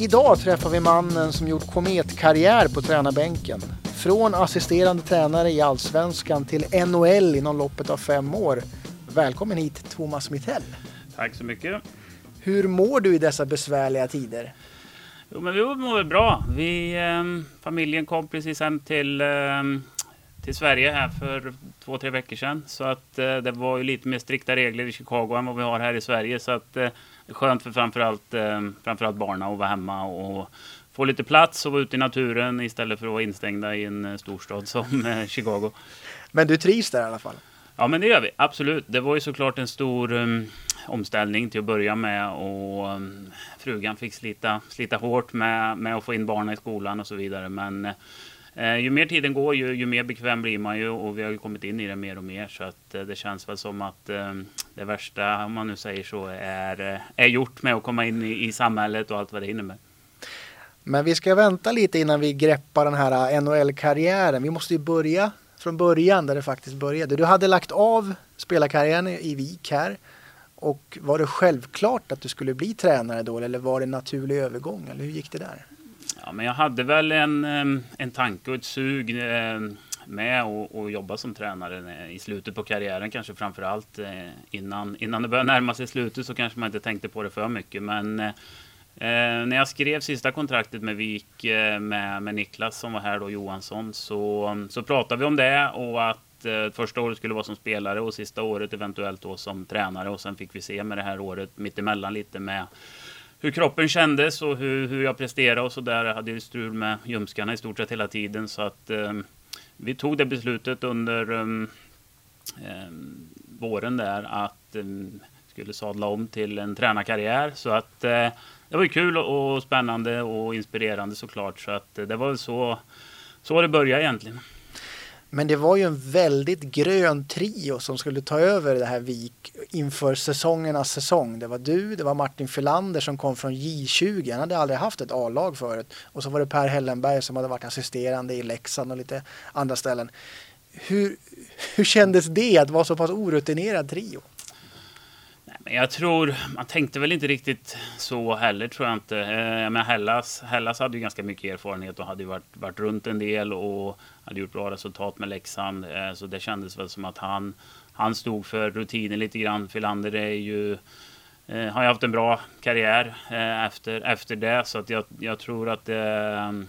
Idag träffar vi mannen som gjort kometkarriär på tränarbänken. Från assisterande tränare i Allsvenskan till NHL inom loppet av fem år. Välkommen hit Thomas Mittell. Tack så mycket. Hur mår du i dessa besvärliga tider? Jo, men vi mår bra. Vi, eh, familjen kom precis hem till, eh, till Sverige här för två, tre veckor sedan. Så att eh, det var ju lite mer strikta regler i Chicago än vad vi har här i Sverige. Så att eh, skönt för framförallt, eh, framförallt barnen att vara hemma och få lite plats och vara ute i naturen istället för att vara instängda i en eh, storstad som eh, Chicago. Men du trivs där i alla fall? Ja, men det gör vi. Absolut. Det var ju såklart en stor um, omställning till att börja med och um, frugan fick slita, slita hårt med, med att få in barnen i skolan och så vidare. Men uh, Eh, ju mer tiden går, ju, ju mer bekväm blir man ju och vi har ju kommit in i det mer och mer så att eh, det känns väl som att eh, det värsta, om man nu säger så, är, är gjort med att komma in i, i samhället och allt vad det innebär. Men vi ska vänta lite innan vi greppar den här NHL-karriären. Vi måste ju börja från början där det faktiskt började. Du hade lagt av spelarkarriären i Vik här och var det självklart att du skulle bli tränare då eller var det en naturlig övergång eller hur gick det där? Ja, men jag hade väl en, en tanke och ett sug med att jobba som tränare eh, i slutet på karriären kanske framför allt. Eh, innan, innan det började närma sig slutet så kanske man inte tänkte på det för mycket men Eh, eh när jag skrev sista kontraktet med Vik med, med Niklas som var här då, Johansson, så, så pratade vi om det och att eh, första året skulle vara som spelare och sista året eventuellt då som tränare och sen fick vi se med det här året mittemellan lite med hur kroppen kändes och hur, hur jag presterade och så där. Jag hade ju strul med ljumskarna i stort sett hela tiden så att eh, vi tog det beslutet under eh, våren där att eh, skulle sadla om till en tränarkarriär så att eh, det var ju kul och spännande och inspirerande såklart. Så att eh, det var väl så, så det började egentligen. Men det var ju en väldigt grön trio som skulle ta över det här VIK inför säsongernas säsong. Det var du, det var Martin Filander som kom från J20. Han hade aldrig haft ett A-lag förut. Och så var det Per Hellenberg som hade varit assisterande i Leksand och lite andra ställen. Hur, hur kändes det att vara så pass orutinerad trio? Men jag tror, man tänkte väl inte riktigt så heller tror jag inte. Eh, men Hellas, Hellas hade ju ganska mycket erfarenhet och hade ju varit, varit runt en del och hade gjort bra resultat med Leksand. Eh, så det kändes väl som att han, han stod för rutinen lite grann. Filander är ju, eh, har ju haft en bra karriär eh, efter, efter det. Så att jag, jag tror att det,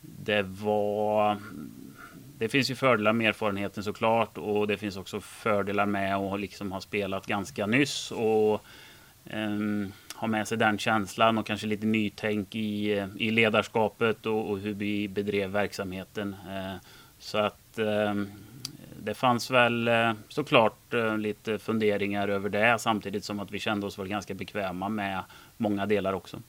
det var det finns ju fördelar med erfarenheten såklart och det finns också fördelar med att liksom ha spelat ganska nyss och um, ha med sig den känslan och kanske lite nytänk i, eh, i ledarskapet och, och hur vi bedrev verksamheten. Uh, så att um, det fanns väl eh, såklart lite funderingar över det samtidigt som att vi kände oss väl ganska bekväma med många delar också.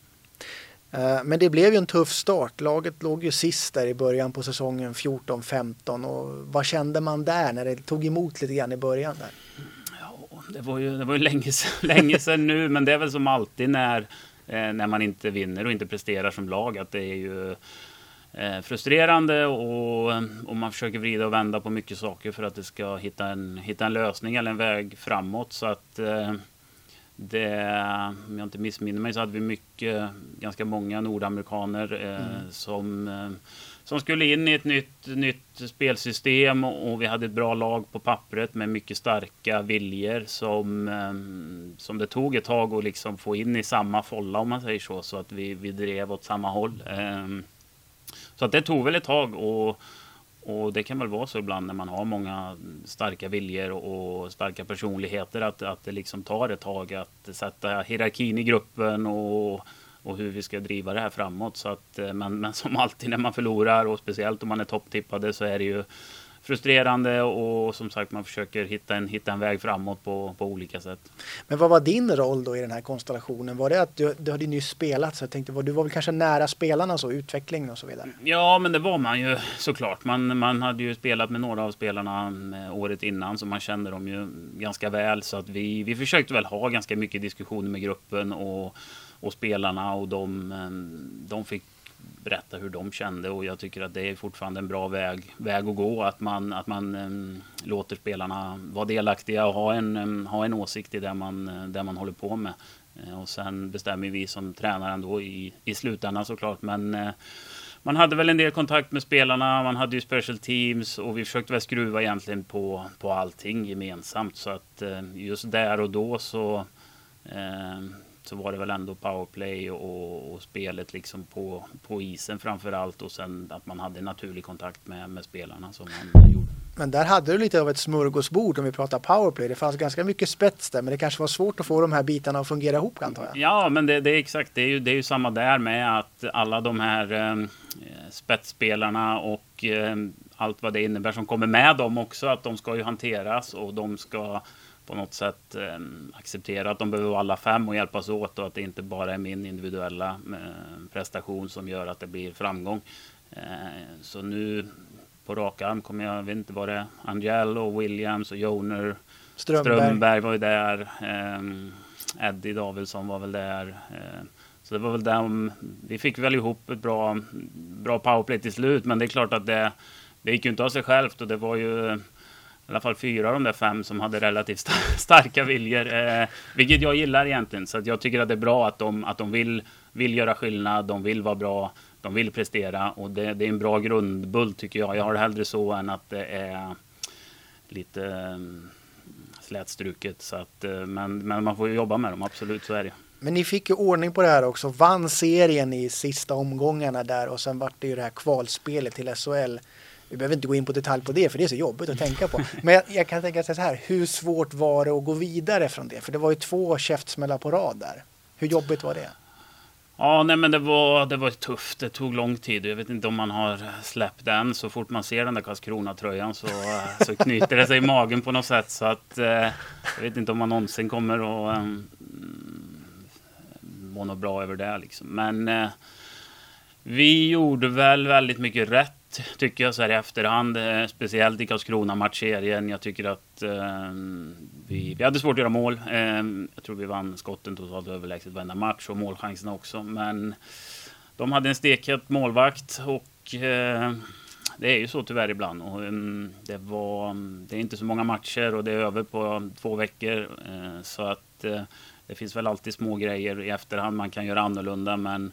Eh, men det blev ju en tuff start. Laget låg ju sist där i början på säsongen 14-15 och vad kände man där när det tog emot lite grann i början? Där? Ja, det var ju, det var ju länge, länge sedan nu, men det är väl som alltid när, eh, när man inte vinner och inte presterar som lag att det är ju eh, frustrerande och, och man försöker vrida och vända på mycket saker för att det ska hitta en, hitta en lösning eller en väg framåt. Så att det, om jag inte missminner mig så hade vi mycket, ganska många nordamerikaner eh, mm. som, eh, som skulle in i ett nytt, nytt spelsystem och vi hade ett bra lag på pappret med mycket starka viljor som, eh, som det tog ett tag att liksom få in i samma folla om man säger så, så att vi, vi drev åt samma håll. Eh, så att det tog väl ett tag och och det kan väl vara så ibland när man har många starka viljor och starka personligheter att, att det liksom tar ett tag att sätta hierarkin i gruppen och, och hur vi ska driva det här framåt. Så att, eh, men, men som alltid när man förlorar och speciellt om man är topptippade så är det ju frustrerande och som sagt man försöker hitta en, hitta en väg framåt på, på olika sätt. Men vad var din roll då i den här konstellationen? Var det att du, du hade nyss spelat så jag tänkte du var väl kanske nära spelarna så utvecklingen och så vidare? Ja men det var man ju såklart. Man, man hade ju spelat med några av spelarna eh, året innan så man kände dem ju ganska väl så att vi, vi försökte väl ha ganska mycket diskussioner med gruppen och, och spelarna och de, eh, de fick berätta hur de kände och jag tycker att det är fortfarande en bra väg, väg att gå. Att man, att man um, låter spelarna vara delaktiga och ha en, um, ha en åsikt i det man, eh, det man håller på med. Eh, och sen bestämmer vi som tränare ändå i, i slutändan såklart. Men eh, man hade väl en del kontakt med spelarna, man hade ju special teams och vi försökte väl skruva egentligen på, på allting gemensamt. Så att eh, just där och då så ehm, så var det väl ändå powerplay och, och spelet liksom på, på isen framför allt och sen att man hade naturlig kontakt med, med spelarna som man gjorde. Men där hade du lite av ett smörgåsbord om vi pratar powerplay. Det fanns ganska mycket spets där men det kanske var svårt att få de här bitarna att fungera ihop antar jag. Ja men det, det är exakt, det är, ju, det är ju samma där med att alla de här eh, spetsspelarna och eh, allt vad det innebär som kommer med dem också att de ska ju hanteras och de ska på något sätt eh, acceptera att de behöver vara alla fem och hjälpas åt och att det inte bara är min individuella eh, prestation som gör att det blir framgång. Eh, så nu på rak arm kommer jag, vet inte vad det är, Angelo, Williams och Joner. Strömberg. Strömberg var ju där. Eddie Davidsson var väl där. Så det var väl där vi fick väl ihop ett bra, bra powerplay till slut. Men det är klart att det, det gick ju inte av sig självt och det var ju i alla fall fyra av de där fem som hade relativt starka viljor. Eh, vilket jag gillar egentligen. Så jag tycker att det är bra att de, att de vill, vill göra skillnad, de vill vara bra, de vill prestera. Och det, det är en bra grundbult tycker jag. Jag har det hellre så än att det är lite eh, slätstruket. Så att, eh, men, men man får ju jobba med dem, absolut så är det. Men ni fick ju ordning på det här också, vann serien i sista omgångarna där och sen vart det ju det här kvalspelet till SHL. Vi behöver inte gå in på detalj på det för det är så jobbigt att tänka på. Men jag, jag kan tänka så här, hur svårt var det att gå vidare från det? För det var ju två käftsmällar på rad där. Hur jobbigt var det? Ja, nej men det var, det var tufft. Det tog lång tid. Jag vet inte om man har släppt den. Så fort man ser den där Karlskrona-tröjan så, så knyter det sig i magen på något sätt. Så att eh, jag vet inte om man någonsin kommer att um, må något bra över det liksom. Men eh, vi gjorde väl väldigt mycket rätt tycker jag så här i efterhand. Eh, speciellt i Karlskrona-matchserien. Jag tycker att eh, vi, vi hade svårt att göra mål. Eh, jag tror vi vann skotten totalt överlägset varenda match och målchanserna också. Men de hade en stekhet målvakt och eh, det är ju så tyvärr ibland. Och, um, det, var, det är inte så många matcher och det är över på två veckor. Eh, så att eh, det finns väl alltid små grejer i efterhand man kan göra annorlunda. Men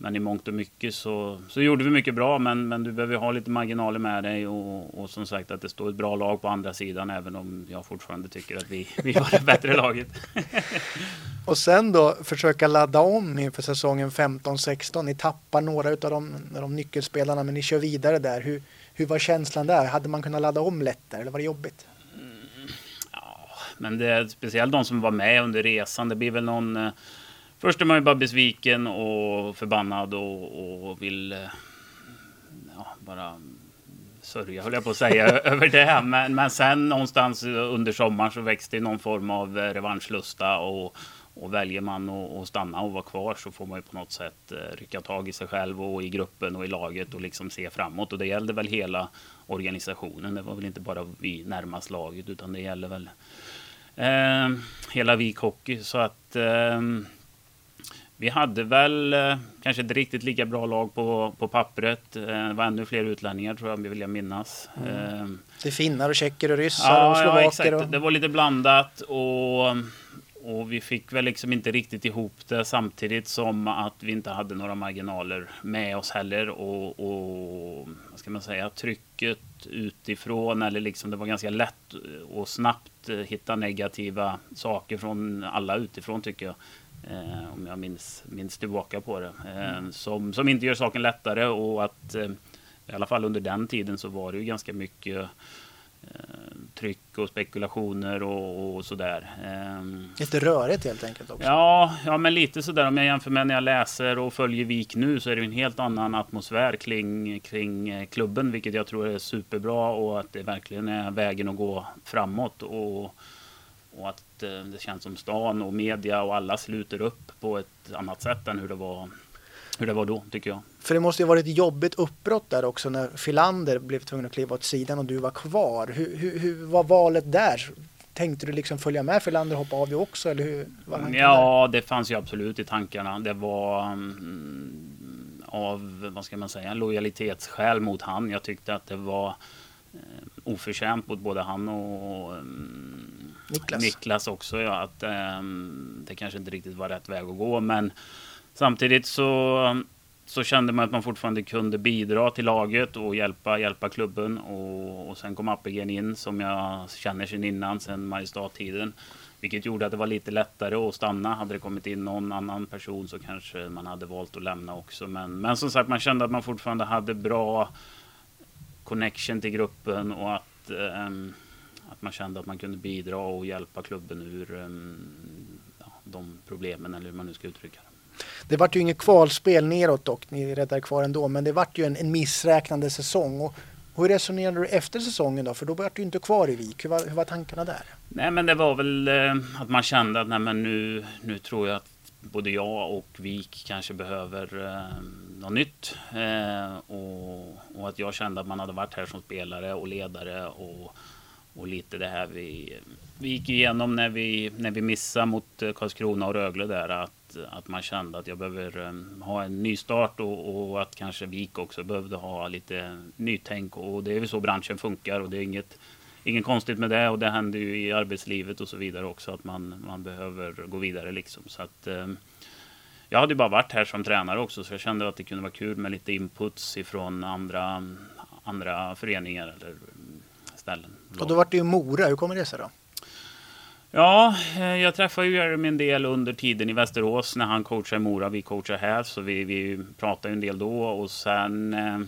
men i mångt och mycket så, så gjorde vi mycket bra. Men, men du behöver ha lite marginaler med dig och, och som sagt att det står ett bra lag på andra sidan. Även om jag fortfarande tycker att vi, vi var det bättre laget. och sen då försöka ladda om inför säsongen 15-16. Ni tappar några av de, de nyckelspelarna men ni kör vidare där. Hur, hur var känslan där? Hade man kunnat ladda om lättare eller var det jobbigt? Mm, ja, men det är speciellt de som var med under resan. Det blir väl någon eh, Först är man ju bara besviken och förbannad och, och vill eh, ja, bara sörja, höll jag på att säga, över det. Men, men sen någonstans under sommaren så växte någon form av eh, revanschlusta och, och väljer man att stanna och vara kvar så får man ju på något sätt eh, rycka tag i sig själv och i gruppen och i laget och liksom se framåt. Och det gällde väl hela organisationen. Det var väl inte bara vi närmast laget utan det gäller väl eh, hela Vik Hockey. Så att eh, vi hade väl eh, kanske inte riktigt lika bra lag på, på pappret. Eh, det var ännu fler utlänningar tror jag, vill jag minnas. Mm. Eh, det är finnar och tjecker och ryssar ja, och slovaker. Ja, exakt. Och... Det var lite blandat och, och vi fick väl liksom inte riktigt ihop det samtidigt som att vi inte hade några marginaler med oss heller. Och, och vad ska man säga, trycket utifrån eller liksom det var ganska lätt och snabbt hitta negativa saker från alla utifrån tycker jag. Eh, om jag minns, minns tillbaka på det. Eh, som, som inte gör saken lättare och att eh, i alla fall under den tiden så var det ju ganska mycket eh, tryck och spekulationer och, och sådär. Eh, lite rörigt helt enkelt också. Ja, ja, men lite sådär om jag jämför med när jag läser och följer VIK nu så är det en helt annan atmosfär kring, kring eh, klubben, vilket jag tror är superbra och att det verkligen är vägen att gå framåt. Och, och att eh, det känns som stan och media och alla sluter upp på ett annat sätt än hur det var hur det var då, tycker jag. För det måste ju varit ett jobbigt uppbrott där också när Filander blev tvungen att kliva åt sidan och du var kvar. Hur, hur, hur var valet där? Tänkte du liksom följa med Filander och hoppa av också? Eller hur ja, där? det fanns ju absolut i tankarna. Det var um, av, vad ska man säga, lojalitetsskäl mot han. Jag tyckte att det var uh, oförtjänt mot både han och um, Niklas. Niklas också, ja. Att um, det kanske inte riktigt var rätt väg att gå. Men samtidigt så, så kände man att man fortfarande kunde bidra till laget och hjälpa, hjälpa klubben. Och, och sen kom Appelgren in som jag känner sedan innan, sedan Mariestad-tiden. Vilket gjorde att det var lite lättare att stanna. Hade det kommit in någon annan person så kanske man hade valt att lämna också. Men, men som sagt, man kände att man fortfarande hade bra connection till gruppen och att, um, att man kände att man kunde bidra och hjälpa klubben ur um, ja, de problemen eller hur man nu ska uttrycka det. Det vart ju inget kvalspel neråt dock, ni räddade kvar ändå, men det vart ju en, en missräknande säsong. Och hur resonerade du efter säsongen då? För då var du inte kvar i Vik. Hur var, hur var tankarna där? Nej men det var väl eh, att man kände att nej, men nu, nu tror jag att både jag och Vik kanske behöver eh, något nytt. Eh, och, och, att jag kände att man hade varit här som spelare och ledare och, och lite det här vi, vi gick igenom när vi, när vi missade mot eh, Karlskrona och Rögle där. Att, att man kände att jag behöver eh, ha en ny start och, och, att kanske Vik också behövde ha lite nytänk. Och det är väl så branschen funkar och det är inget inget konstigt med det och det händer ju i arbetslivet och så vidare också att man, man behöver gå vidare liksom. Så att, eh, jag hade ju bara varit här som tränare också så jag kände att det kunde vara kul med lite inputs ifrån andra, andra föreningar eller mm, ställen. Och då var det ju Mora, hur kommer det sig då? Ja, eh, jag träffade ju Jeremy en del under tiden i Västerås när han coachade i Mora. Vi coachar här, så vi, vi pratade en del då och sen eh,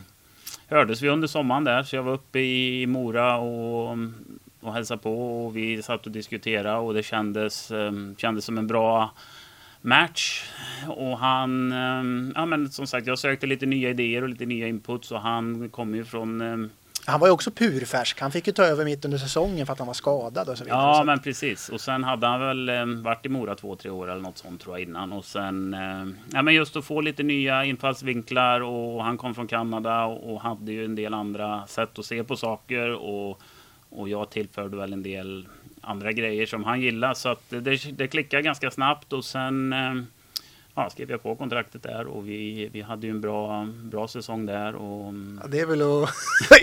hördes vi under sommaren där. Så jag var uppe i Mora och, och hälsade på och vi satt och diskuterade och det kändes, eh, kändes som en bra match. Och han, eh, ja men som sagt, jag sökte lite nya idéer och lite nya inputs och han kom ju från eh, han var ju också purfärsk. Han fick ju ta över mitt under säsongen för att han var skadad och så vidare. Ja, men precis. Och sen hade han väl eh, varit i Mora två, tre år eller något sånt tror jag innan. Och sen, eh, ja men just att få lite nya infallsvinklar och han kom från Kanada och, och hade ju en del andra sätt att se på saker och, och jag tillförde väl en del andra grejer som han gillade. Så att det, det klickade ganska snabbt och sen eh, ja, skrev jag på kontraktet där och vi, vi hade ju en bra, bra säsong där. Och... Ja, det är väl att,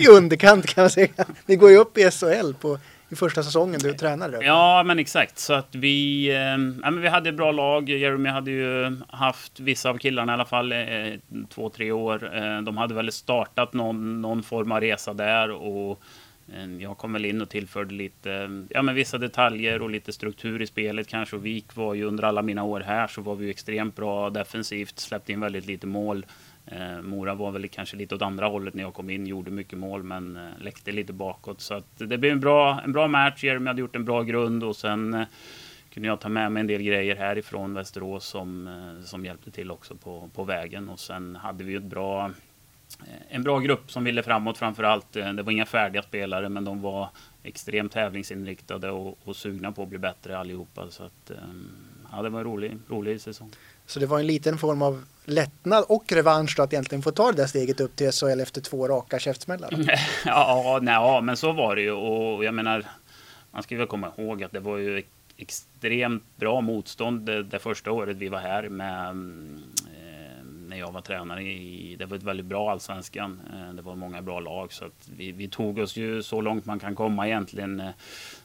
i underkant kan man säga. Ni går ju upp i SHL på, i första säsongen du tränade. Ja, men exakt. Så att vi, eh, ja, men vi hade ett bra lag. Jeremy hade ju haft vissa av killarna i alla fall eh, två, tre år. Eh, de hade väl startat någon, någon form av resa där. och Ehm, jag kom väl in och tillförde lite, ehm, ja men vissa detaljer och lite struktur i spelet kanske. Och Vik var ju under alla mina år här så var vi ju extremt bra defensivt, släppte in väldigt lite mål. Eh, Mora var väl kanske lite åt andra hållet när jag kom in, gjorde mycket mål men eh, läckte lite bakåt. Så att det blev en bra, en bra match. Jeremy hade gjort en bra grund och sen eh, kunde jag ta med mig en del grejer härifrån Västerås som, eh, som hjälpte till också på, på vägen. Och sen hade vi ju ett bra en bra grupp som ville framåt framför allt. Eh, det var inga färdiga spelare men de var extremt tävlingsinriktade och, och sugna på att bli bättre allihopa. Så att, ehm, ja, det var en rolig, rolig säsong. Så det var en liten form av lättnad och revansch då att egentligen få ta det där steget upp till SHL efter två raka käftsmällar? ja, nej, ja, men så var det ju och jag menar man ska väl komma ihåg att det var ju extremt bra motstånd det, det första året vi var här med mm, när jag var tränare i, det var ett väldigt bra allsvenskan. Eh, det var många bra lag så att vi, vi tog oss ju så långt man kan komma egentligen eh,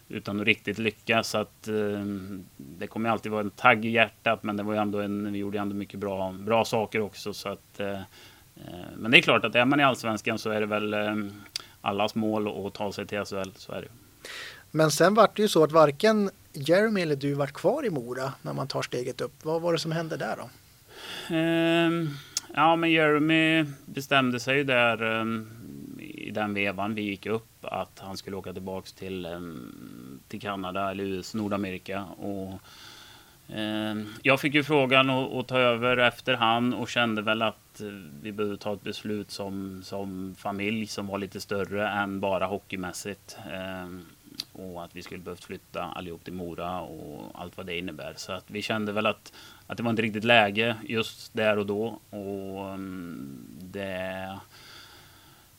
utan att riktigt lyckas. Så att, eh, det kommer alltid vara en tagg i hjärtat men det var ändå en, vi gjorde ändå mycket bra, bra saker också. Så att, men det är klart att är man i allsvenskan så är det väl allas mål att ta sig till SHL. Så är det. Men sen var det ju så att varken Jeremy eller du var kvar i Mora när man tar steget upp. Vad var det som hände där då? Um, ja, men Jeremy bestämde sig där um, i den vevan vi gick upp att han skulle åka tillbaks till, um, till Kanada eller US, Nordamerika. Och, jag fick ju frågan att ta över efter han och kände väl att eh, vi behövde ta ett beslut som, som familj som var lite större än bara hockeymässigt och att vi skulle behövt flytta allihop till Mora och allt vad det innebär. Så att vi kände väl att att det var inte riktigt läge just där och då. Och mm, det,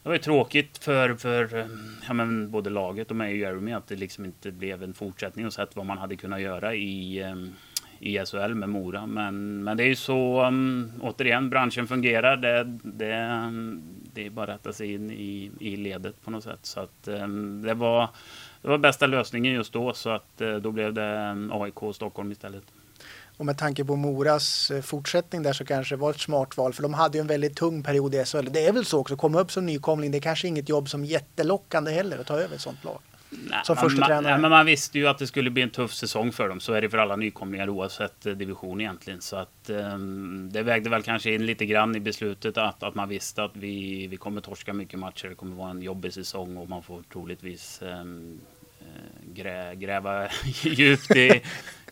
det var ju tråkigt för, för ja, men både laget och mig och Jeremy att det liksom inte blev en fortsättning och sett vad man hade kunnat göra i, mm, i SHL med Mora. Men, men det är ju så, um, återigen, branschen fungerar. Det, det, det är bara att rätta sig in i, i ledet på något sätt. Så att um, det var det var bästa lösningen just då så att uh, då blev det AIK Stockholm istället. Och med tanke på Moras eh, fortsättning där så kanske det var ett smart val för de hade ju en väldigt tung period i SHL. Det är väl så också, komma upp som nykomling, det är kanske inget jobb som jättelockande heller att ta över ett sånt lag. Nej, som första man, tränare. men man visste ju att det skulle bli en tuff säsong för dem. Så är det för alla nykomlingar oavsett eh, division egentligen. Så att um, det vägde väl kanske in lite grann i beslutet att, att man visste att vi, vi kommer torska mycket matcher. Det kommer vara en jobbig säsong och man får troligtvis um, grä, gräva djupt i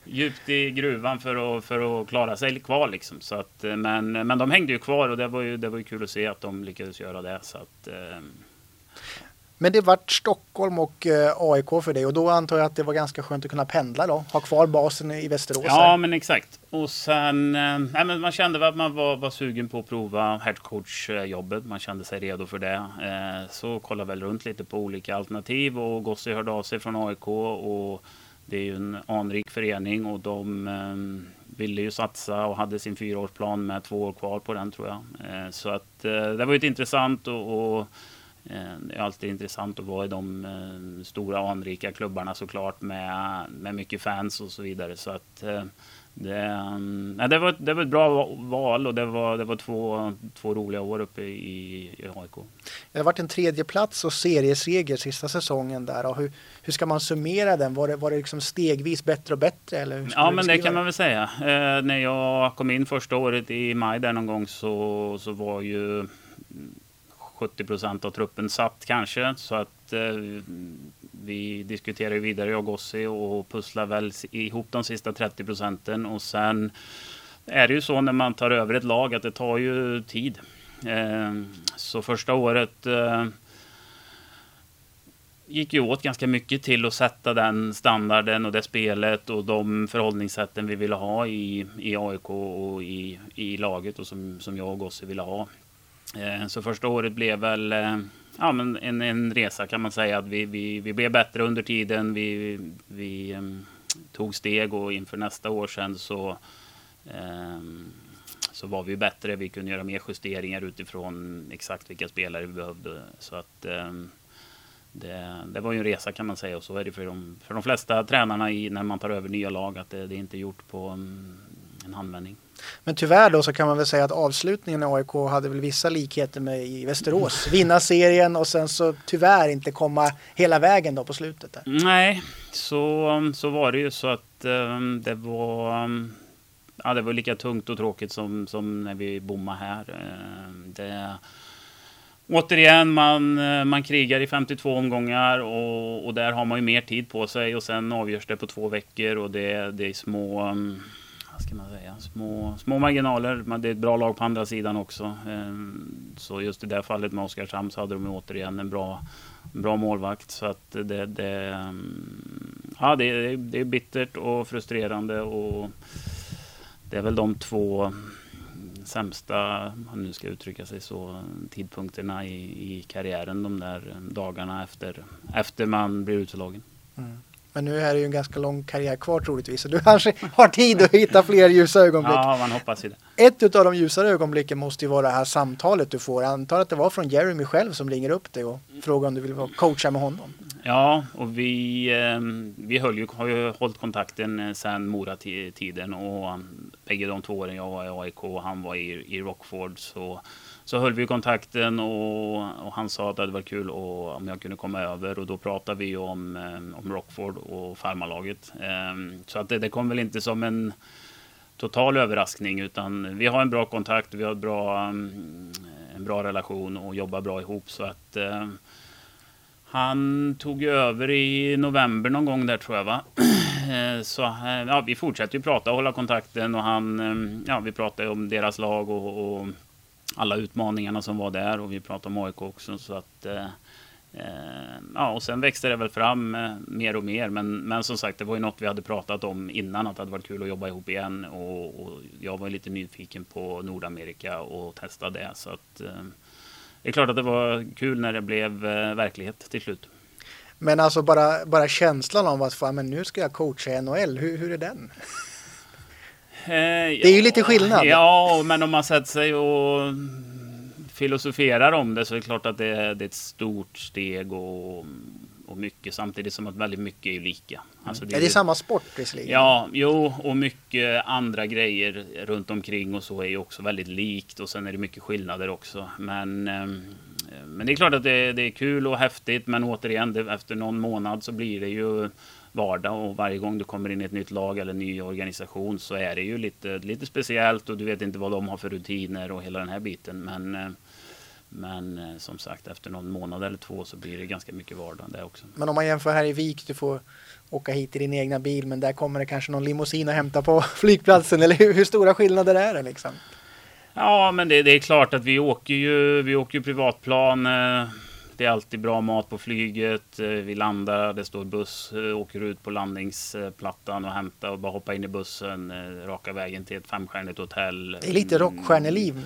djupt i gruvan för att, för att klara sig kvar liksom. Så att, eh, men, men de hängde ju kvar och det var ju, det var ju kul att se att de lyckades göra det. Så att, eh. Men det vart Stockholm och eh, AIK för dig och då antar jag att det var ganska skönt att kunna pendla då, ha kvar basen i Västerås. Ja, här. men exakt. Och sen, eh, men man kände att man var, var sugen på att prova headcoach-jobbet. Man kände sig redo för det. Eh, så kollade väl runt lite på olika alternativ och Gossi hörde av sig från AIK och det är ju en anrik förening och de ville ju satsa och hade sin fyraårsplan med två år kvar på den tror jag. Så att det var ju intressant och, och det är alltid intressant att vara i de stora anrika klubbarna såklart med, med mycket fans och så vidare. Så att det, mm, det, var, det var ett bra val och det var, det var två, två roliga år uppe i, i AIK. Det har varit en tredje plats och serieseger sista säsongen där. Och hur, hur ska man summera den? Var det, var det liksom stegvis bättre och bättre? Eller ja, men det kan man väl säga. Eh, när jag kom in första året i maj där någon gång så, så var ju 70 procent av truppen satt kanske. Så att eh, vi diskuterar vidare, jag och Gossi, och pusslar väl ihop de sista 30 procenten. Och sen är det ju så när man tar över ett lag att det tar ju tid. Eh, så första året eh, gick ju åt ganska mycket till att sätta den standarden och det spelet och de förhållningssätten vi ville ha i, i AIK och i, i laget och som, som jag och Gossi ville ha. Eh, så första året blev väl eh, ja, men en, en resa kan man säga. Att vi, vi, vi blev bättre under tiden. Vi, vi um, tog steg och inför nästa år sen så, um, så var vi bättre. Vi kunde göra mer justeringar utifrån exakt vilka spelare vi behövde. Så att um, det, det, var ju en resa kan man säga och så är det för de, för de flesta tränarna i, när man tar över nya lag att det, det är inte gjort på mm, en handvändning. Men tyvärr då så kan man väl säga att avslutningen i AIK hade väl vissa likheter med i Västerås. Vinna serien och sen så tyvärr inte komma hela vägen då på slutet. Där. Nej, så, så var det ju så att um, det var um, ja, det var lika tungt och tråkigt som, som när vi bommade här. Uh, det, återigen, man, eh, man krigar i 52 omgångar och, och, där har man ju mer tid på sig och sen avgörs det på två veckor och det, det är små um, ska man säga, små, små marginaler. Men det är ett bra lag på andra sidan också. Ehm, så just i det fallet med Oskarshamn så hade de återigen en bra, bra målvakt. Så att det, det, ehm, ja, det, är, det är bittert och frustrerande. Och det är väl de två sämsta, om nu ska uttrycka sig så, tidpunkterna i, i karriären de där dagarna efter, efter man blir utslagen. Mm. Men nu är det ju en ganska lång karriär kvar troligtvis. Så du kanske har tid att hitta fler ljusa ögonblick. Ja, man hoppas det. Ett av de ljusare ögonblicken måste ju vara det här samtalet du får. Jag antar att det var från Jeremy själv som ringer upp dig och frågar om du vill coacha med honom. Ja, och vi, ehm, vi höll ju, har ju hållit kontakten eh, sedan Mora-tiden och um, bägge de två åren jag var i AIK och han var i, i Rockford så så höll vi kontakten och, och, han sa att det hade varit kul och, om jag kunde komma över och då pratade vi om, eh, om Rockford och farmarlaget. Ehm, så att det, det kom väl inte som en total överraskning utan vi har en bra kontakt, vi har bra, mm, en bra relation och jobbar bra ihop så att eh, han tog över i november någon gång där tror jag va. Eh, så eh, ja, vi fortsätter ju prata och hålla kontakten och han, ja vi pratar om deras lag och, och alla utmaningarna som var där och vi pratade om AIK också. Så att, eh, eh, ja, och sen växte det väl fram eh, mer och mer. Men, men som sagt, det var ju något vi hade pratat om innan att det hade varit kul att jobba ihop igen. Och, och jag var lite nyfiken på Nordamerika och testa det. Så att, eh, det är klart att det var kul när det blev eh, verklighet till slut. Men alltså bara, bara känslan av att fan, men nu ska jag coacha i NHL, hur, hur är den? Eh, det är ju lite skillnad. Ja, men om man sätter sig och filosoferar om det så är det klart att det är, det är ett stort steg och, och mycket samtidigt som att väldigt mycket är lika. Alltså det är, är det samma sport visserligen? Ja, jo, och mycket andra grejer runt omkring och så är ju också väldigt likt och sen är det mycket skillnader också. Men, ehm, men det är klart att det, det är kul och häftigt men återigen, det, efter någon månad så blir det ju vardag och varje gång du kommer in i ett nytt lag eller ny organisation så är det ju lite, lite speciellt och du vet inte vad de har för rutiner och hela den här biten. Men, eh, men eh, som sagt, efter någon månad eller två så blir det ganska mycket vardag där också. Men om man jämför här i Vik, du får åka hit i din egna bil, men där kommer det kanske någon limousin och hämta på flygplatsen, eller hur, hur stora skillnader är det liksom? Ja, men det, det, är klart att vi åker ju, vi åker ju privatplan. Det är alltid bra mat på flyget. Eh, vi landar, det står buss, eh, åker ut på landningsplattan och hämtar och bara hoppa in i bussen eh, raka vägen till ett femstjärnigt hotell. Det är lite rockstjärneliv.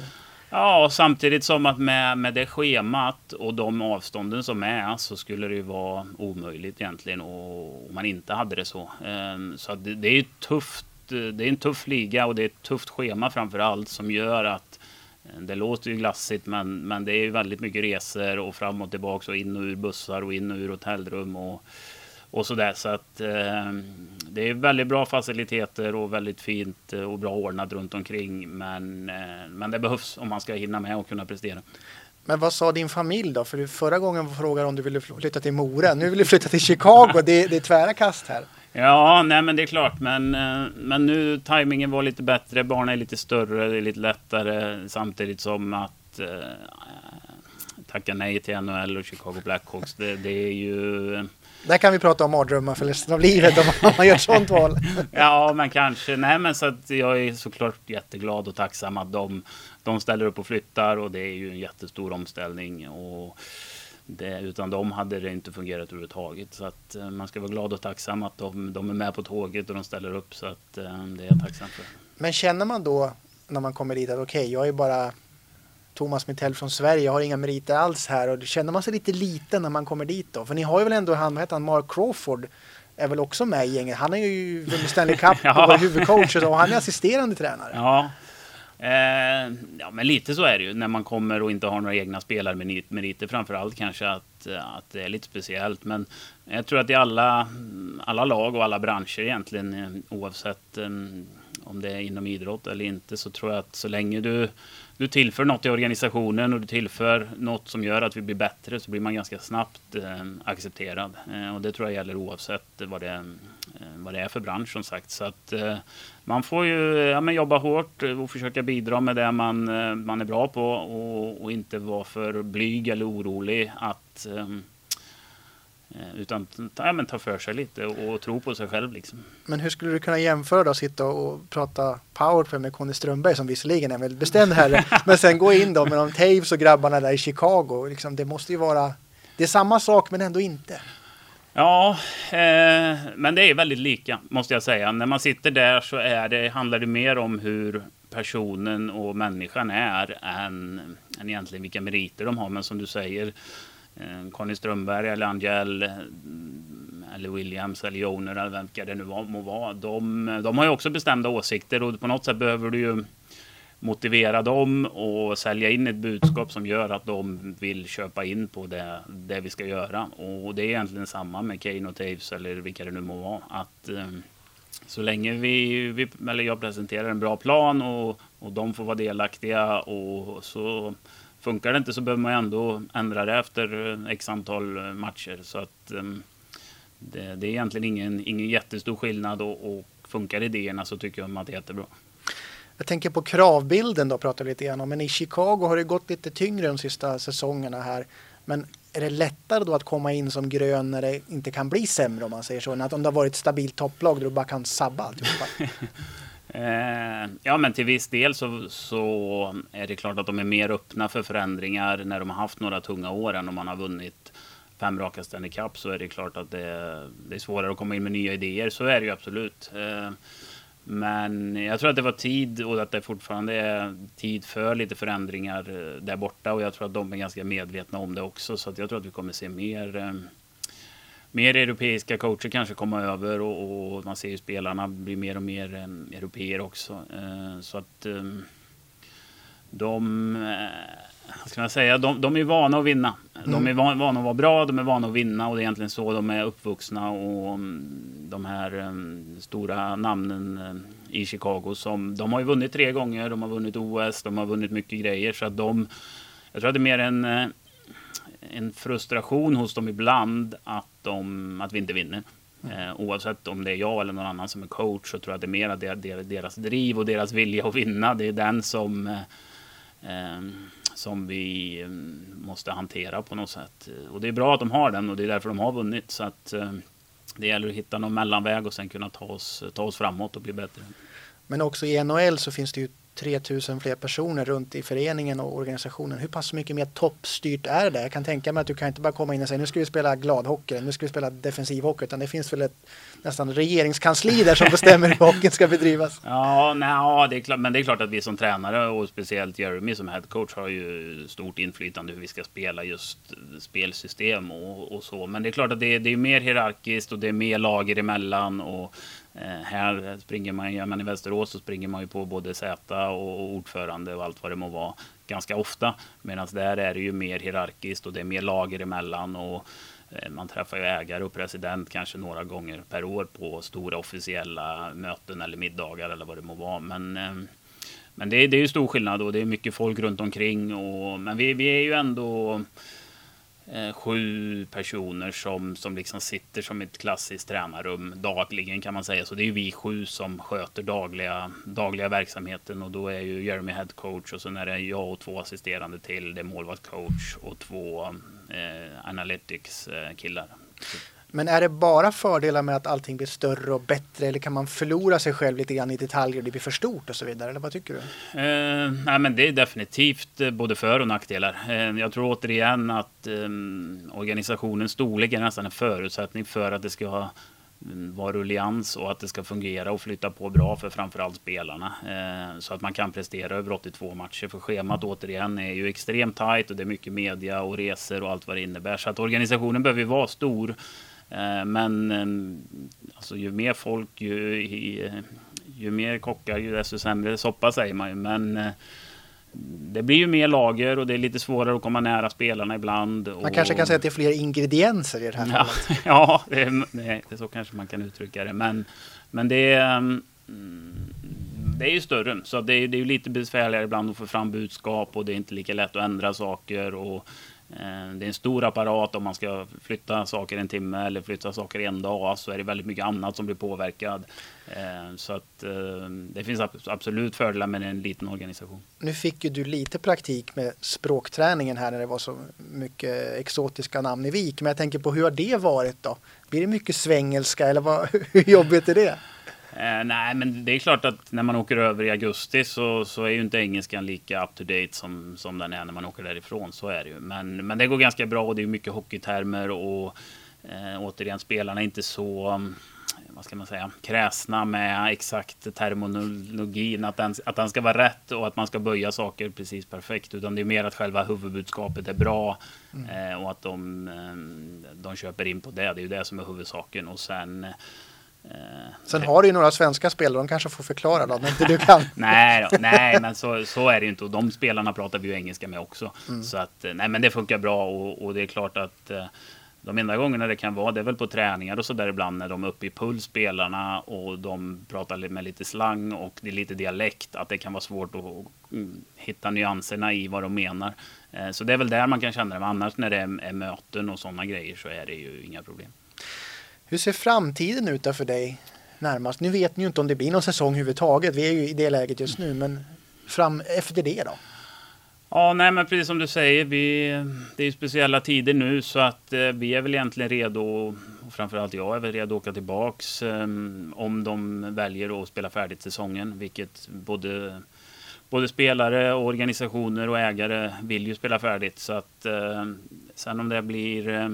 Ja, och samtidigt som att med, med det schemat och de avstånden som är så skulle det ju vara omöjligt egentligen om man inte hade det så. Ehm, så det, det är tufft. Det är en tuff liga och det är ett tufft schema framför allt som gör att Eh, det låter ju glassigt men, men det är ju väldigt mycket resor och fram och tillbaka och in och ur bussar och in och ur hotellrum och, och sådär. Så att eh, det är väldigt bra faciliteter och väldigt fint och bra ordnat runt omkring. Men, eh, men det behövs om man ska hinna med och kunna prestera. Men vad sa din familj då? För förra gången frågade om du ville flytta till Mora. Nu vill du flytta till Chicago. Det, det är tvära kast här. Ja, nej men det är klart. Men, eh, men nu tajmingen var lite bättre. Barnen är lite större, det är lite lättare. Samtidigt som att eh, tacka nej till NHL och Chicago Blackhawks. Det, det är ju... Där kan vi prata om mardrömmar för resten av livet om man gör sånt val. ja, men kanske. Nej, men så att jag är såklart jätteglad och tacksam att de, de ställer upp och flyttar och det är ju en jättestor omställning. Och det, utan de hade det inte fungerat överhuvudtaget. Så att eh, man ska vara glad och tacksam att de, de är med på tåget och de ställer upp. Så att eh, det är jag tacksam för. Men känner man då när man kommer dit att okej, okay, jag är bara Thomas Mittell från Sverige, jag har inga meriter alls här. Och känner man sig lite liten när man kommer dit då? För ni har ju väl ändå han, vad heter han, Mark Crawford är väl också med i gänget. Han är ju vunnit Stanley Cup ja. och var huvudcoach och han är assisterande tränare. Ja, Eh, ja, men lite så är det ju när man kommer och inte har några egna spelarmeriter. Framförallt kanske att, eh, att det är lite speciellt. Men jag tror att i alla, alla lag och alla branscher egentligen, eh, oavsett eh, om det är inom idrott eller inte, så tror jag att så länge du du tillför något i organisationen och du tillför något som gör att vi blir bättre så blir man ganska snabbt eh, accepterad. Eh, och det tror jag gäller oavsett vad det, är vad det är för bransch som sagt. Så att eh, man får ju ja, jobba hårt och försöka bidra med det man, eh, man är bra på och, och inte vara för blyg eller orolig att eh, utan ja, men ta för sig lite och, och, tro på sig själv. Liksom. Men hur skulle du kunna jämföra då, sitta och prata powerplay med Conny Strömberg som visserligen är en väldigt bestämd herre, men sen gå in då med de Taves och grabbarna där i Chicago. Liksom, det måste ju vara, det är samma sak men ändå inte. Ja, eh, men det är väldigt lika måste jag säga. När man sitter där så är det, handlar det mer om hur personen och människan är än, än egentligen vilka meriter de har. Men som du säger, Eh, Conny Strömberg eller Angel mm, eller Williams eller Joner eller vilka det nu må vara. De, de har ju också bestämda åsikter och på något sätt behöver du ju motivera dem och sälja in ett budskap som gör att de vill köpa in på det, det vi ska göra. Och det är egentligen samma med Kane och Taves eller vilka det nu må vara. Att, eh, så länge vi, vi, eller jag presenterar en bra plan och, och de får vara delaktiga och så funkar det inte så behöver man ändå ändra det efter eh, x antal eh, matcher. Så att det, det, är egentligen ingen, ingen jättestor skillnad och, och funkar idéerna så tycker jag att det är jättebra. Jag tänker på kravbilden då, pratar vi lite grann om. Men i Chicago har det gått lite tyngre de sista säsongerna här. Men är det lättare då att komma in som grön när det inte kan bli sämre om man säger så? Än att om det har varit ett stabilt topplag där du bara kan sabba alltihopa? Eh, ja, men till viss del så, så är det klart att de är mer öppna för förändringar när de har haft några tunga år än om man har vunnit fem raka Stanley Cup så är det klart att det, det, är svårare att komma in med nya idéer. Så är det ju absolut. Eh, men jag tror att det var tid och att det fortfarande är tid för lite förändringar eh, där borta och jag tror att de är ganska medvetna om det också. Så att jag tror att vi kommer se mer eh, mer europeiska coacher kanske komma över och, och man ser ju spelarna bli mer och mer eh, europeer också. Så att de, ska man säga, de, de är vana att vinna. De är Mm. van, vana att vara bra, de är vana att vinna och det är egentligen så de är uppvuxna. Och mm, de här mm, stora namnen i Chicago, som, de har ju vunnit tre gånger, de har vunnit OS, de har vunnit mycket grejer. Så att de, jag tror att det är mer en, eh, en frustration hos dem ibland att, de, att vi inte vinner. Eh, oavsett om det är jag eller någon annan som är coach så tror jag att det är mer att det är deras driv och deras vilja att vinna. Det är den som, eh, eh, som vi mm, måste hantera på något sätt. Och det är bra att de har den och det är därför de har vunnit. Så att eh, det gäller att hitta någon mellanväg och sen kunna ta oss, ta oss framåt och bli bättre. Men också i NHL så finns det ju 3000 fler personer runt i föreningen och organisationen. Hur pass mycket mer toppstyrt är det? Jag kan tänka mig att du kan inte bara komma in och säga nu ska vi spela gladhockey, nu ska vi spela defensiv hockey, utan det finns väl ett nästan regeringskansli där som bestämmer hur hockeyn ska bedrivas. Ja, nej, det är klart, men det är klart att vi som tränare och speciellt Jeremy som headcoach har ju stort inflytande hur vi ska spela just spelsystem och, och så. Men det är klart att det, är- det är mer hierarkiskt och det är mer lager emellan och Eh, här springer man, ja, men i Västerås så springer man ju på både Z och, ordförande och allt vad det må vara ganska ofta. Medan där är det ju mer hierarkiskt och det är mer lager emellan och eh, man träffar ju ägare och president kanske några gånger per år på stora officiella möten eller middagar eller vad det må vara. Men, eh, men det, är- det är ju stor skillnad och det är mycket folk runt omkring. Och, men vi, vi är ju ändå eh, sju personer som, som liksom sitter som ett klassiskt tränarrum dagligen kan man säga. Så det är ju vi sju som sköter dagliga, dagliga verksamheten och då är ju Jeremy head coach och sen är det jag och två assisterande till. Det är målvaktscoach och två eh, analytics-killar. Eh, men är det bara fördelar med att allting blir större och bättre eller kan man förlora sig själv lite grann i detaljer och det blir för stort och så vidare? Eller vad tycker du? Eh, nej, men det är definitivt eh, både för och nackdelar. Eh, jag tror återigen att eh, organisationens storlek är nästan en förutsättning för att det ska ha mm, vara rullians och att det ska fungera och flytta på bra för framförallt spelarna. Eh, så att man kan prestera över 82 matcher. För schemat återigen är ju extremt tajt och det är mycket media och resor och allt vad det innebär. Så att organisationen behöver ju vara stor. Eh, men eh, alltså, ju mer folk, ju, ju mer kockar, ju desto sämre soppa säger man ju. Men eh, det blir ju mer lager och det är lite svårare att komma nära spelarna ibland. Man kanske kan säga att det är fler ingredienser i det här Ja, fallet. ja det, är, det är så kanske man kan uttrycka det. Men, men det, är, mm, det är ju större. Så det är, det är lite besvärligare ibland att få fram budskap och det är inte lika lätt att ändra saker. Och, Eh, det är en stor apparat om man ska flytta saker en timme eller flytta saker en dag så är det väldigt mycket annat som blir påverkad. Eh, så att eh, det finns absolut fördelar med en liten organisation. Nu fick ju du lite praktik med språkträningen här när det var så mycket exotiska namn i Vik. Men jag tänker på hur har det varit då? Blir det mycket svengelska eller vad, hur jobbigt är det? Eh, nej, men det är klart att när man åker över i augusti så, så är ju inte engelskan lika up to date som, som den är när man åker därifrån. Så är det ju. Men, men det går ganska bra och det är mycket hockeytermer och eh, återigen spelarna är inte så um, vad ska man säga, kräsna med exakt terminologin, att den, att den ska vara rätt och att man ska böja saker precis perfekt. Utan det är mer att själva huvudbudskapet är bra eh, och att de, eh, de köper in på det. Det är ju det som är huvudsaken. Och sen eh, Sen har du ju några svenska spelare, de kanske får förklara då, om inte du kan. nej, då, nej, men så, så är det ju inte. Och de spelarna pratar vi ju engelska med också. Så att, eh, nej, men det funkar bra och, och det är klart att eh, de enda gångerna det kan vara, det är väl på träningar och så där ibland när de är uppe i puls, spelarna, och de pratar med lite slang och det är lite dialekt, att det kan vara svårt att mm, hitta nyanserna i vad de menar. Eh, Så det är väl där man kan känna det, men annars när det är möten och sådana grejer så är det ju inga problem. Hur ser framtiden ut där för dig närmast? Nu vet ni ju inte om det blir någon säsong överhuvudtaget. Vi är ju i det läget just nu, men fram efter det då? Ja, nej, men precis som du säger, vi, det är ju speciella tider nu så att eh, vi är väl egentligen redo, och framförallt jag är väl redo att åka tillbaks eh, om de väljer att spela färdigt säsongen, vilket både, både spelare, och organisationer och ägare vill ju spela färdigt. Så att eh, sen om det blir eh,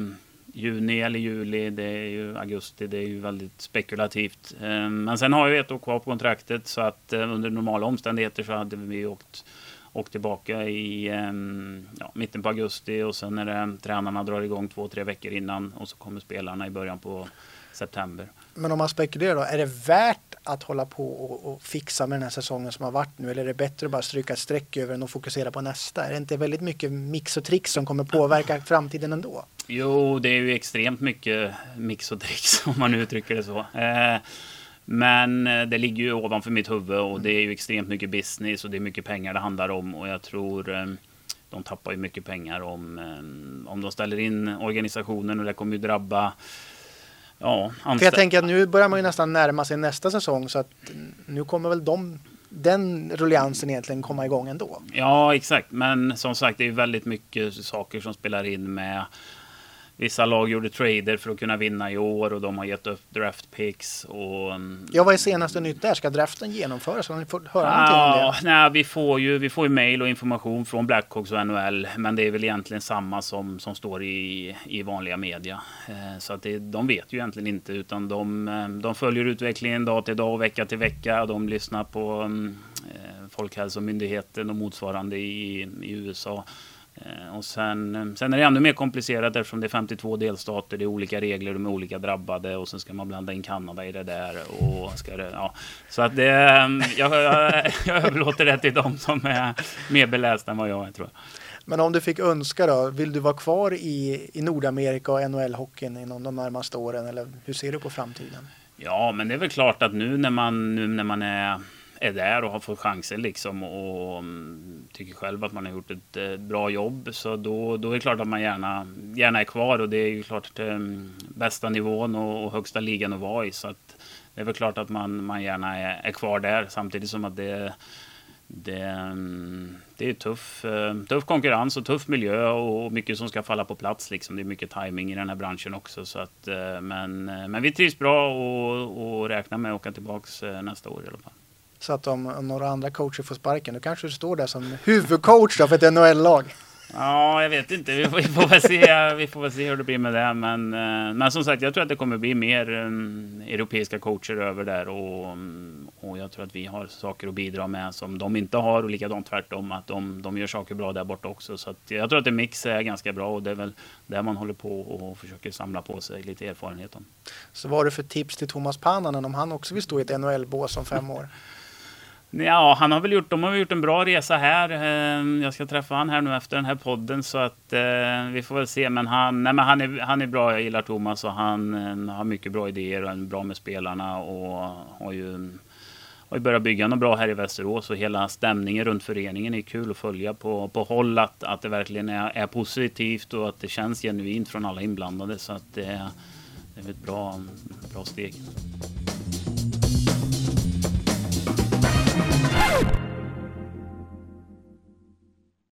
juni eller juli, det är ju augusti, det är ju väldigt spekulativt. Ehm, men sen har vi ett år kvar på kontraktet så att eh, under normala omständigheter så hade vi åkt åkt tillbaka i ehm, ja, mitten på augusti och sen är det eh, tränarna drar igång två, tre veckor innan och så kommer spelarna i början på september. Men om man spekulerar då, är det värt att hålla på och, och, fixa med den här säsongen som har varit nu? Eller är det bättre att bara stryka ett streck över den och fokusera på nästa? Är det inte väldigt mycket mix och tricks som kommer påverka framtiden ändå? Jo, det är ju extremt mycket mix och tricks om man uttrycker det så. Eh, men eh, det ligger ju ovanför mitt huvud och det är ju extremt mycket business och det är mycket pengar det handlar om och jag tror eh, de tappar ju mycket pengar om, om de ställer in organisationen och det kommer ju drabba Ja, För jag tänker att nu börjar man ju nästan närma sig nästa säsong så att nu kommer väl de, den rulliansen egentligen komma igång ändå. Ja, exakt. Men som sagt, det är väldigt mycket saker som spelar in med Vissa lag gjorde trader för att kunna vinna i år och de har gett upp draft picks. Och, mm, ja, vad är senaste nytt där? Ska draften genomföras? Har ni fått höra ja, någonting om det? Nej, vi får ju, vi får ju mail och information från Blackhawks och NHL. Men det är väl egentligen samma som, som står i, i vanliga media. Eh, så att det, de vet ju egentligen inte utan de, eh, de följer utvecklingen dag till dag och vecka till vecka. De lyssnar på mm, eh, Folkhälsomyndigheten och motsvarande i, i USA. Eh, och sen, eh, sen är det ännu mer komplicerat eftersom det är 52 delstater, det är olika regler, de är olika drabbade och sen ska man blanda in Kanada i det där. Och ska det, ja. Så att det, eh, jag, jag, jag överlåter det till de som är mer belästa än vad jag är tror jag. Men om du fick önska då, vill du vara kvar i, i Nordamerika och NHL-hockeyn inom de närmaste åren eller hur ser du på framtiden? Ja, men det är väl klart att nu när man, nu när man är är där och har fått chansen liksom och mm, tycker själv att man har gjort ett eh, bra jobb så då, då är det klart att man gärna, gärna är kvar och det är ju klart eh, bästa nivån och, och, högsta ligan att vara i så att det är väl klart att man, man gärna är, är kvar där samtidigt som att det det, mm, det är tuff, eh, tuff konkurrens och tuff miljö och mycket som ska falla på plats. Liksom. Det är mycket timing i den här branschen också. Så att, men, men vi trivs bra och, och räknar med att åka tillbaka nästa år i alla fall. Så att om, om några andra coacher får sparken, då kanske du står där som huvudcoach för ett NHL-lag. Ja, jag vet inte. Vi får, vi får, väl se, vi får väl se hur det blir med det. Men, eh, men som sagt, jag tror att det kommer bli mer um, europeiska coacher över där. Och, och jag tror att vi har saker att bidra med som de inte har. Och likadant tvärtom, att de, de gör saker bra där borta också. Så jag tror att en mix är ganska bra och det är väl där man håller på och försöker samla på sig lite erfarenhet om. Så vad har du för tips till Thomas Pannanen om han också vill stå i ett NHL-bås om fem år? Ja, han har väl gjort, de har gjort en bra resa här. Ehm, jag ska träffa han här nu efter den här podden så att eh, vi får väl se. Men han, nej, men han, är, han är bra, jag gillar Thomas och han eh, har mycket bra idéer och är bra med spelarna och har ju, har ju börjat bygga något bra här i Västerås och hela stämningen runt föreningen är kul att följa på, på håll att, att det verkligen är, är positivt och att det känns genuint från alla inblandade så att det, det är ett bra, bra steg.